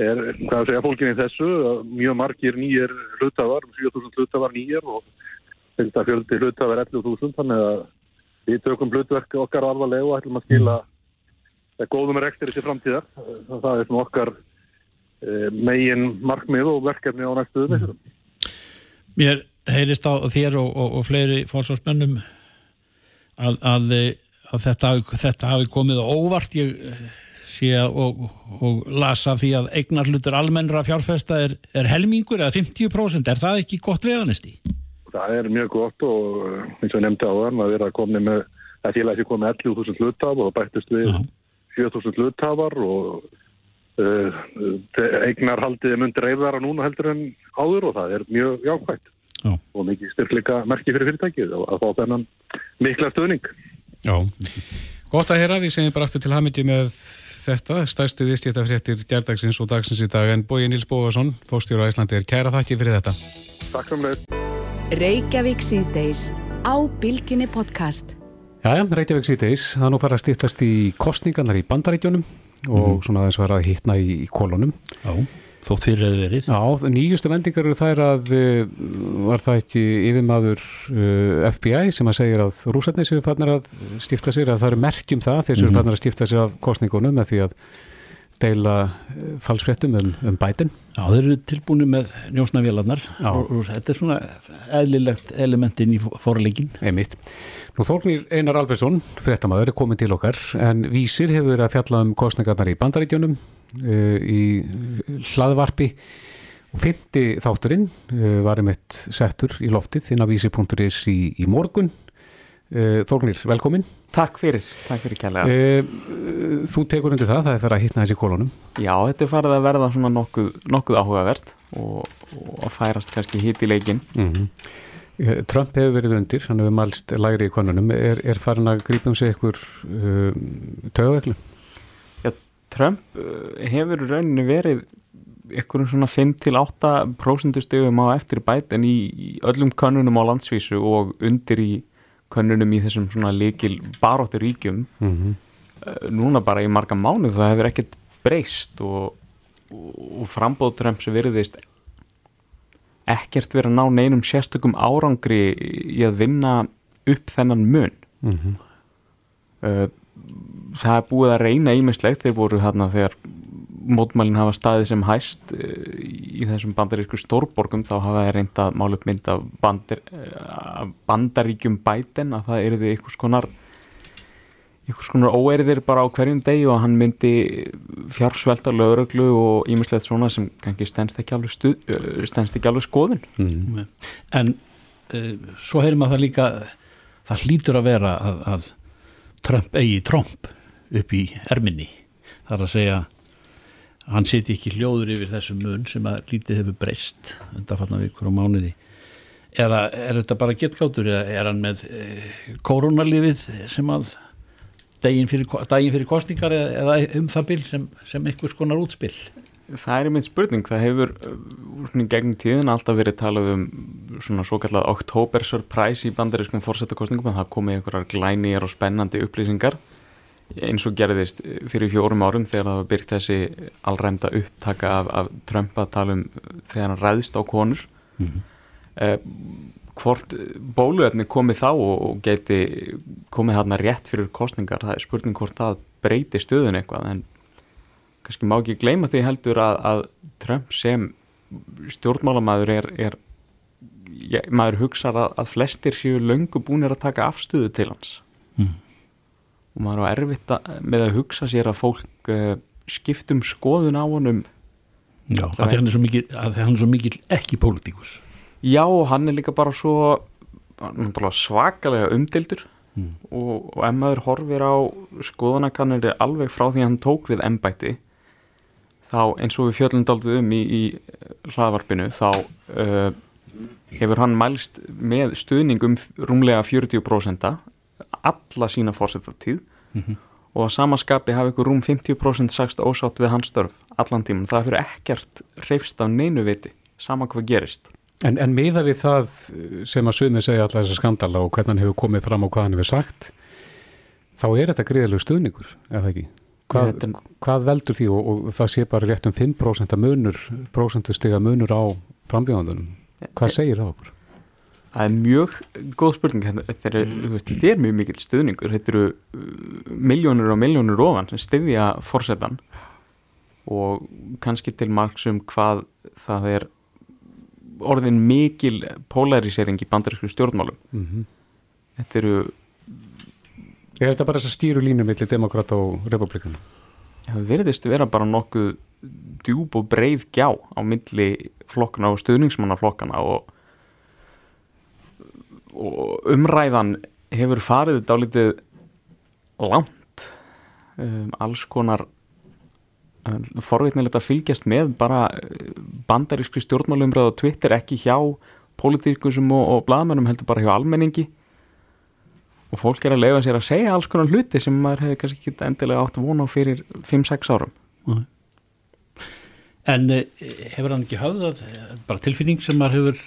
S7: er, hvað að segja, fólkinni þessu. Mjög margir nýjir hlutafar 7000 hlutafar nýjir og þetta fjöldi hlutafar 11.000 þannig að við tökum hlutverk okkar alvarlega og ætlum að skila mm. góðum rekstur til framtíðar það er svona okkar eh, megin markmið og verkefni á næstu mm.
S3: mér heyrist á þér og, og, og fleiri fórsvarsmennum að, að, að þetta, þetta hafi komið óvart ég eh, sé og, og lasa því að eignarlutur almennra fjárfesta er, er helmingur eða 50% er það ekki gott veganesti?
S7: Það er mjög gott og eh, eins og nefndi á þann að vera að komni með að félagi sem kom með 11.000 hlutaf og bættist við
S3: Já.
S7: 7.000 hlutafar og uh, eignarhaldið er myndir reyðara núna heldur en áður og það er mjög jákvægt
S3: Já.
S7: og mikið styrkleika merki fyrir fyrirtækið og að fá þennan mikla stöðning.
S2: Já. Gott að heyra, við segjum bara aftur til hamindi með þetta, stærstu viðskiptafréttir gerdagsins og dagsins í dag en Bói Níls Bóvason, fóstjóra Íslandi er kæra þakki fyrir þetta.
S7: Takk samlega.
S1: Reykjavík síðdeis á Bilginni podcast.
S2: Jæja, Reykjavík síðdeis, það er nú fara að stýttast í kostningarnar í bandaríkjónum og svona þess að vera að hittna í, í kolonum.
S3: Já, þótt fyrir að verið.
S2: Já, nýjustu vendingar eru þær að eh, var það ekki yfirmaður uh, FBI sem að segja að rúsarnir séu fannir að stifta sér að það eru merkjum það þeir séu mm fannir að stifta sér af kostningunum með því að deila uh, falsfréttum um, um bætin.
S3: Já, þeir eru tilbúinu með njósnavélarnar og, og þetta er svona eðlilegt elementin í forleikin
S2: Einmitt. Nú Þórnir Einar Albersson, fréttamaður, er komin til okkar en Vísir hefur verið að fjalla um kostningarnar í bandaríkjónum uh, í hlaðvarpi og fymti þátturinn uh, var einmitt settur í loftið inn á vísi.is í, í morgun. Uh, Þórnir, velkomin.
S8: Takk fyrir, takk fyrir kærlega.
S2: Uh, þú tekur undir það, það er fyrir að hittna þessi kólunum.
S8: Já, þetta er farið að verða svona nokkuð, nokkuð áhugavert og, og að færast kannski hitt í leikin.
S2: Mm Trump hefur verið undir, hann hefur mælst lægri í konunum. Er, er farin að grípa um sig ykkur uh, tögaveglu?
S8: Trump uh, hefur í rauninni verið ykkur svona 5-8% stegum á eftir bæt en í, í öllum könnunum á landsvísu og undir í könnunum í þessum svona líkil baróttur ríkjum
S2: Mm -hmm.
S8: núna bara í marga mánu það hefur ekkert breyst og, og, og frambóð Trumps virðist ekkert verið að ná neinum sérstökum árangri í að vinna upp þennan mun
S2: mm -hmm.
S8: það er búið að reyna ímislegt þeir voru hérna þegar mótmælinn hafa staðið sem hæst uh, í þessum bandarísku stórborgum þá hafa þeir reynda að mála upp mynd af, bandar, uh, bandaríkjum bæten að það eruði einhvers konar einhvers konar óerðir bara á hverjum degi og hann myndi fjársvelta lögreglu og ímislegt svona sem kannski stendst ekki alveg, stuð, stendst ekki alveg skoðun.
S2: Mm.
S3: en uh, svo heyrim að það líka það hlýtur að vera að, að Trump eigi Trump upp í erminni. Þar að segja hann siti ekki hljóður yfir þessum mun sem að lítið hefur breyst undanfarnar vikur og mánuði. Eða er þetta bara getkátur eða er hann með e, koronalífið sem að daginn fyrir, daginn fyrir kostningar eða, um það bil sem, sem einhvers konar útspill
S8: Það er einmitt spurning, það hefur svona í gegnum tíðin alltaf verið talað um svona svo kallað oktober surprise í bandarískum fórsetakostningum en það komið einhverjar glænýjar og spennandi upplýsingar eins og gerðist fyrir fjórum árum þegar það var byrkt þessi allræmda upptaka af, af Trump að tala um þegar hann ræðist á konur mm -hmm. eh, hvort bóluefni komið þá og, geti komið þarna rétt fyrir kostningar, það er spurning hvort það breyti stöðun eitthvað en kannski má ekki gleyma því heldur að, að Trump sem stjórnmálamæður er, er ja, maður hugsaður að, að flestir séu löngu búinir að taka afstöðu til hans. Og maður á erfitt að, með að hugsa sér að fólk uh, skiptum skoðun á honum.
S3: Já, að því hann er svo mikil, er mikil ekki pólitíkus.
S8: Já hann er líka bara svo svakalega umdildur
S3: Mm.
S8: og, og ef maður horfir á skoðanakannir alveg frá því að hann tók við embætti þá eins og við fjöllum daldið um í, í hlaðvarpinu þá uh, hefur hann mælst með stuðningum rúmlega 40% alla sína fórsetartíð
S3: Mhm.
S8: og að samaskapi hafa ykkur rúm 50% sagst ósátt við hans störf allan tíman, það fyrir ekkert reyfst af neinu viti, sama hvað gerist
S2: En, en miða við það sem að sögumir segja alltaf þessa skandala og hvernig hann hefur komið fram og hvað hann hefur sagt þá er þetta gríðalegu stuðningur, eða ekki? Hvað,
S8: Þetta-
S2: hvað veldur því og, og það sé bara rétt um 5% munur, prósentustiga munur á frambjóðandunum? Hvað segir það okkur?
S8: Það er mjög góð spurning þetta er, þú veist, þetta er mjög mikill stuðningur þetta eru uh, miljónur og miljónur ofan sem styðja fórsetan og kannski til margs um hvað það er orðin mikil polarisering í bandarísku stjórnmálum
S2: Mm -hmm.
S8: þetta eru,
S2: Er þetta bara þess að stýru línu millir demokrata og republikana?
S8: það verðist vera bara nokkuð djúb og breið gjá á milli flokkana og stuðningsmannaflokkana og, og umræðan hefur farið dálítið langt. Um, alls konar um, forveitnilegt að fylgjast með bara uh, bandarískri stjórnmálumræð og Twitter ekki hjá pólitíkusum og, og blaðmennum heldur bara hjá almenningi. Og fólk er að leifa sér að segja alls konar hluti sem maður hefði kannski ekki endilega átt að vona á fyrir 5-6 árum
S3: En eh, hefur hann ekki höfðað, eh, bara tilfinning sem maður hefur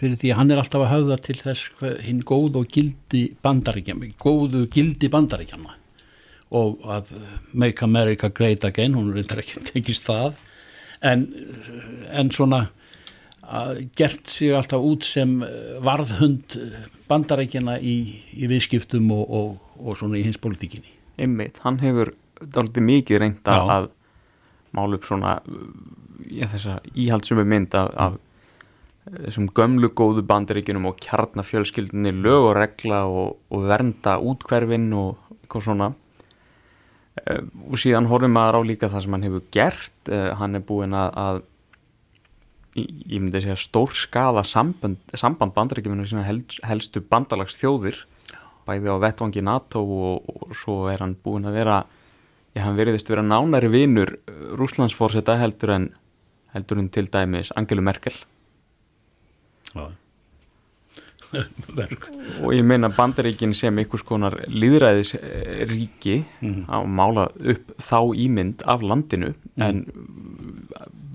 S3: fyrir því að hann er alltaf að höfða til þess hinn góð og gildi bandaríkjana, góðu gildi bandaríkjana og að eh, Make America Great Again, hún reyndar ekki (laughs) tekist það, en, en svona að gert sig alltaf út sem eh, varðhund eh, bandaríkjana í, í viðskiptum og, og, og svona í hins politíkinni.
S8: einmitt, hann hefur dálítið mikið reynda að mála upp svona já, þessa íhaldsumi mynd af, af þessum gömlu góðu bandaríkinum og kjarnafjölskyldinni lög og regla og, og vernda útkverfin og eitthvað svona. Uh, og síðan horfum maður á líka það sem hann hefur gert. Uh, hann er búinn að, að ég myndi segja stór skada samband, samband bandaríkjuminu sína helst, helstu bandalags þjóðir bæði á vettvangi NATO og, og svo er hann búinn að vera já, hann veriðist vera nánari vinur Rúslandsforseta heldur en heldur en til dæmis Angelu Merkel
S3: Já. (laughs)
S8: Og ég meina bandaríkin sem einhvers konar líðræðisríki
S3: Mhm.
S8: á mála upp þá ímynd af landinu en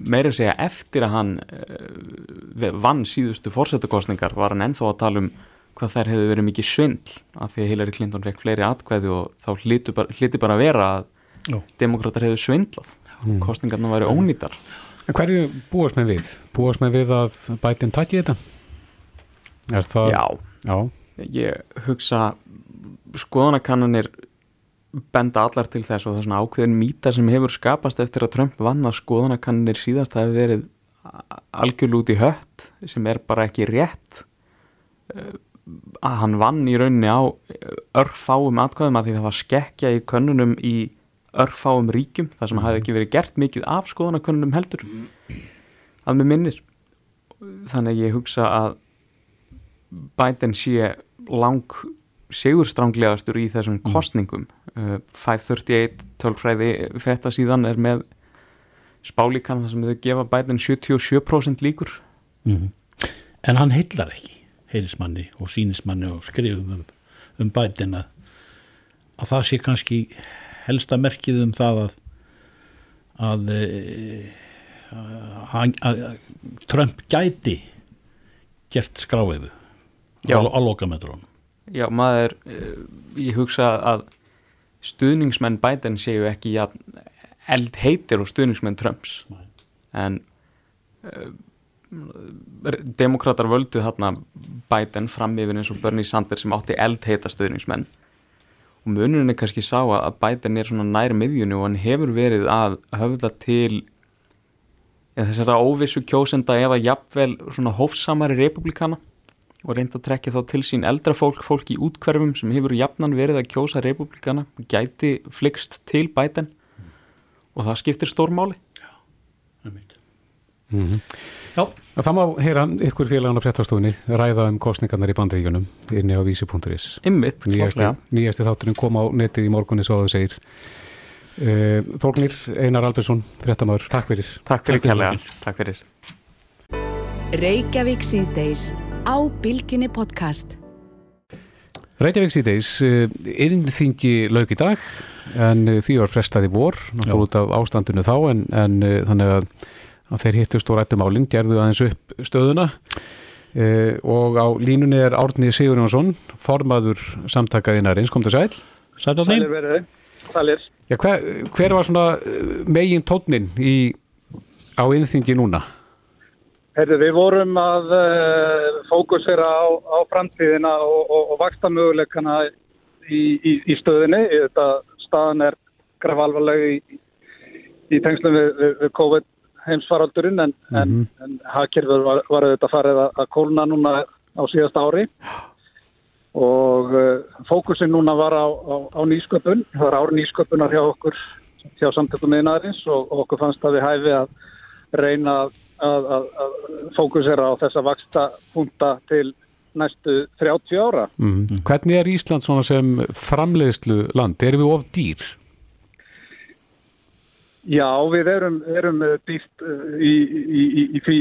S8: meira að segja eftir að hann uh, vann síðustu fórsetakostningar var hann ennþá að tala um hvað þær hefðu verið mikið svindl af því að Hillary Clinton fekk fleiri atkvæði og þá hliti bara, hliti bara vera að
S3: Já.
S8: demokrátar hefðu svindlað mm. kostningarna væri ónýtar
S2: hverju búast með við? Búast með við að bætin takki þetta? Er það...
S8: Já,
S2: Já.
S8: ég hugsa skoðanakannanir benda allar til þess og það er svona ákveðin mýta sem hefur skapast eftir að Trump vann að skoðanakannanir síðast hafi verið algjörl út í hött sem er bara ekki rétt Eh, að hann vann í rauninni á örfáum atkvæðum að því það var skekkja í könnunum í örfáum ríkjum þar sem hafi ekki verið gert mikið af skoðanakönnunum heldur að með minnir. Þannig ég hugsa að Biden sé lang sigurstránglegastur í þessum kostningum uh, 538 tölfræði frétta síðan er með spálíkan þar sem þau gefa Biden 77% líkur.
S3: Mhm. En hann heillar ekki heilismanni og sínismanni og skrifum um, um bætin að, að það sé kannski helsta merkið um það að að, e, að, að Trump gæti gert skráiðu á, lokametrónum
S8: Já, maður, uh, ég hugsa að stuðningsmenn Biden séu ekki ja, eld heitir og stuðningsmenn Trumps. En uh, demokrater völdu þarna Biden fram yfir eins og Bernie Sanders sem átti eld heita stuðningsmenn og munurinn er kannski sá að Biden er svona nær miðjunni og hann hefur verið að höfða til eða þessara óvissu kjósenda eða jafnvel svona hófsamari republikana og reynda að trekja þá til sín eldra fólk, fólk í útkverfum sem hefur jafnan verið að kjósa republikana, gæti flikst til Biden og það skiptir stórmáli.
S2: Mm
S3: Já,
S2: Það má heyra ykkur félagan á fréttastofunni ræða um kostningarnar í bandríkjunum inni á vísi.is. Nýjasti, þátturinn kom á netið í morgunni svo að þau segir. Uh, Þórnir Einar Albersson, fréttamaður, takk fyrir.
S8: Takk fyrir
S3: Takk fyrir,
S8: kærlega. Takk fyrir.
S1: Reykjavík síðdeis á Bilginni podcast.
S2: Reykjavík síðdeis, yðinþingi lauk í dag en uh, því var frestaði vor, náttúrulega út af ástandinu þá en, en þannig að, að þeir hittust og rættu málinn, gerðu aðeins upp stöðuna uh, og á línunni er Árni Sigur Jónsson, formaður samtakaðinarins, kom til sæl.
S3: sætalni
S9: Sælir verið, sælir.
S2: Já, hver, hver var svona uh, megin tónnin í, á yðinþingi núna?
S9: Herðu, við vorum að uh, fókusera á, á framtíðina og, og, og vaksta möguleikana í, í, í stöðinni. Þetta staðan er graf alvarleg í, í tengslum við, við, við COVID heimsfaraldurinn en, en, en hagkerfur var, var auðvitað farið að, að kólna núna á síðasta ári og uh, fókusin núna var á, á, á nýsköpun. Það var ár nýsköpunar hjá okkur hjá samtökum meðinarins og, og okkur fannst að við hæfi að reyna að, að, að, að fókusera á þessa vaksta punta til næstu 30 ára.
S2: Mm. Hvernig er Ísland svona sem framleiðslu land? Erum við of dýr?
S9: Já, við erum, erum eh, dýrt eh, í, í, í, í því,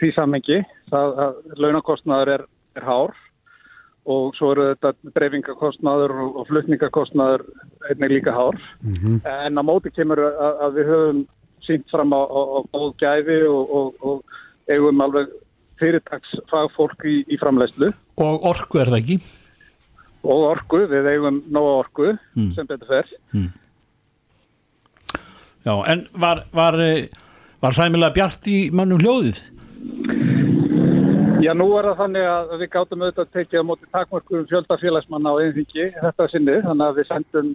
S9: því samhengi. Það að launakostnaður er, er hár og svo eru þetta dreifingakostnaður og, flutningakostnaður einnig líka hár. En á móti kemur að, að við höfum sínt fram á, á, á góð gæfi og, og, og eigum alveg fyrirtags fagfólk í, í framleyslu
S3: og orku er það ekki
S9: og orku, við eigum nóga orku sem betur fer.
S3: Já, en var, var, eh, var sæmilega bjart í mannum hljóðið
S9: Já, nú er það þannig að við gátum auðvitað að tekið á móti takmörkum fjölda félagsmanna á einþingi þetta sinni, þannig að við sendum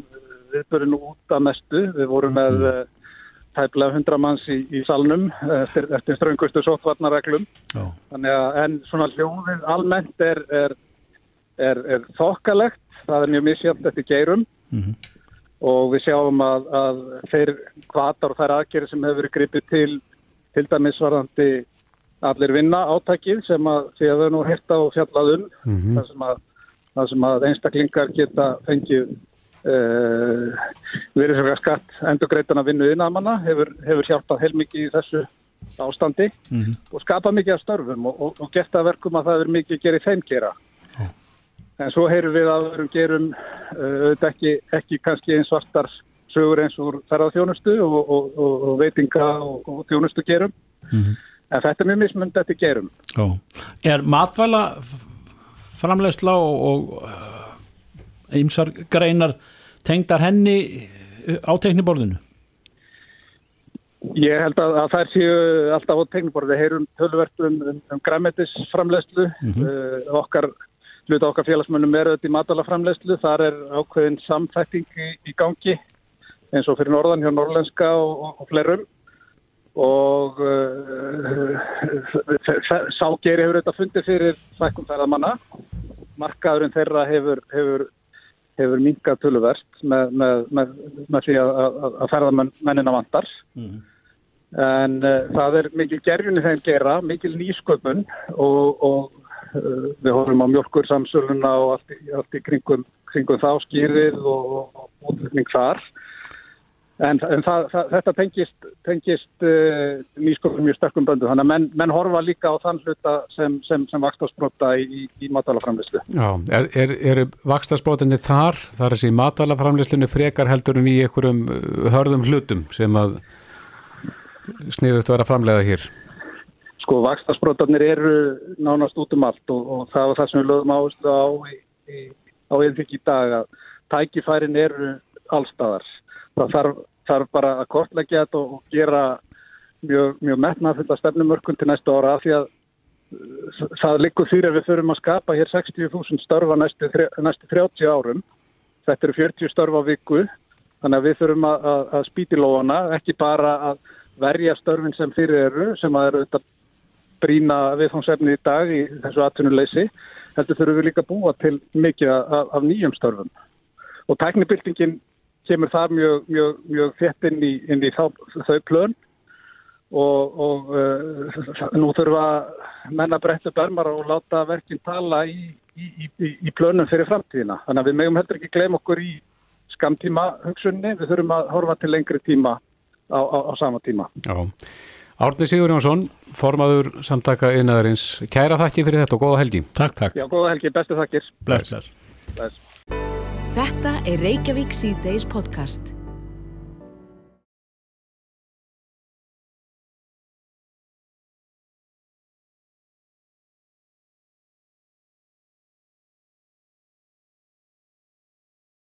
S9: viðbörinu út að mestu. Við vorum með mm. tæplega 100 manns í, í salnum eftir, eftir ströngustu sóttvarnareglum.
S3: Já,
S9: Þannig að en svona hljóðið almennt er, er, er, er þokkalegt, það er mjög misjöfn eftir geirum
S3: Mhm.
S9: Og við sjáum að, að þeir kvatar og þær aðgerið sem hefur verið gripið til til dæmis varðandi allir vinna átakið sem að því að þau nú hérta og fjallað um
S2: Mhm.
S9: þar, sem að, þar sem að einstaklingar geta fengið uh, verið fyrir skatt endurgreitana vinnu innamanna hefur, hefur hjálpað heilmikið í þessu ástandi
S3: Mhm.
S9: og skapað mikið af störfum og, og, og gert að verkum að það er mikið að gera í þeim gera. En svo heyrum við að öðrum gerum uh, auðvitað ekki, ekki kannski eins svartar sögur eins og ferðarþjónustu og, og, og, og veitinga og, og þjónustu gerum. En þetta er mjög mismund eftir gerum.
S3: já Er matvæla framlegsla og ymsar greinar tengdar henni á tekniborðinu?
S9: Ég held að, að þær séu alltaf á tekniborði, heyrum tölvertum um, um, um græmetisframlegslu mm -hmm. uh, okkar hluta okkar félagsmönnum er auðvitað í matalaframlegslu, þar er ákveðin samþætting í, í gangi eins og fyrir norðan hjá norrlenska og, og, og flerum og uh, ságeri hefur auðvitað fundið fyrir þækkum ferðamanna. Markaðurinn þeirra hefur, hefur hefur minkað töluvert með, með, með, með því að, að, að ferðamennina vandar mm. en uh, það er mikil gerjunni þeim gera, mikil nýsköpun og, og við horfum á mjölkur samsöluna og allt allt í kringum, kringum þá skýrið og, útlutning þar En, en það, það, þetta tengist, tengist uh, nýskofum mjög sterkum böndu, þannig að menn, menn horfa líka á þann hluta sem, sem, sem vakstasbrota í, í, matalaframlislu.
S2: Er, er, er vakstasbrotinni þar, þar þessi matalaframlislinu frekar heldur en í einhverjum uh, hörðum hlutum sem að sniðut vera framleiða hér?
S9: Sko, vakstasbrotarnir eru nánast út um allt og, og það var það sem við lögum áherslu á í, í, á einþykki í dag að tækifærin eru allstaðar það þarf, þarf bara að kortleggja þetta og gera mjög, mjög metnaðfulla stefnumörkun til næstu ára af því að uh, það likur fyrir að við þurfum að skapa hér 60.000 störfa næstu, næstu 30 árum. Þetta eru 40 störfa á viku þannig að við þurfum að, að, að spýti lóana, ekki bara að verja störfin sem fyrir eru sem að eru þetta brína viðfóngsefni í dag í þessu atvinnuleysi. Þetta þurfum við líka búa til mikið af, af nýjum störfum. Og tæknibildingin kemur það mjög, mjög, mjög þett inn í, inn í þá, þau plön og, og uh, nú þurfa menna breyttu bermar og láta verkinn tala í, í, í plönum fyrir framtíðina. Þannig að við megum heldur ekki glem okkur í skamtíma hugsunni, við þurfum að horfa til lengri tíma á, á, á sama tíma.
S2: Já. Árni Sigur Jónsson, formaður samtaka innaðarins. Kæra þakki fyrir þetta og góða helgi.
S3: Takk, takk.
S9: Já, góða helgi, bestu þakkir.
S3: Bless, bless.
S9: bless.
S1: Þetta er Reykjavík C-Days podcast.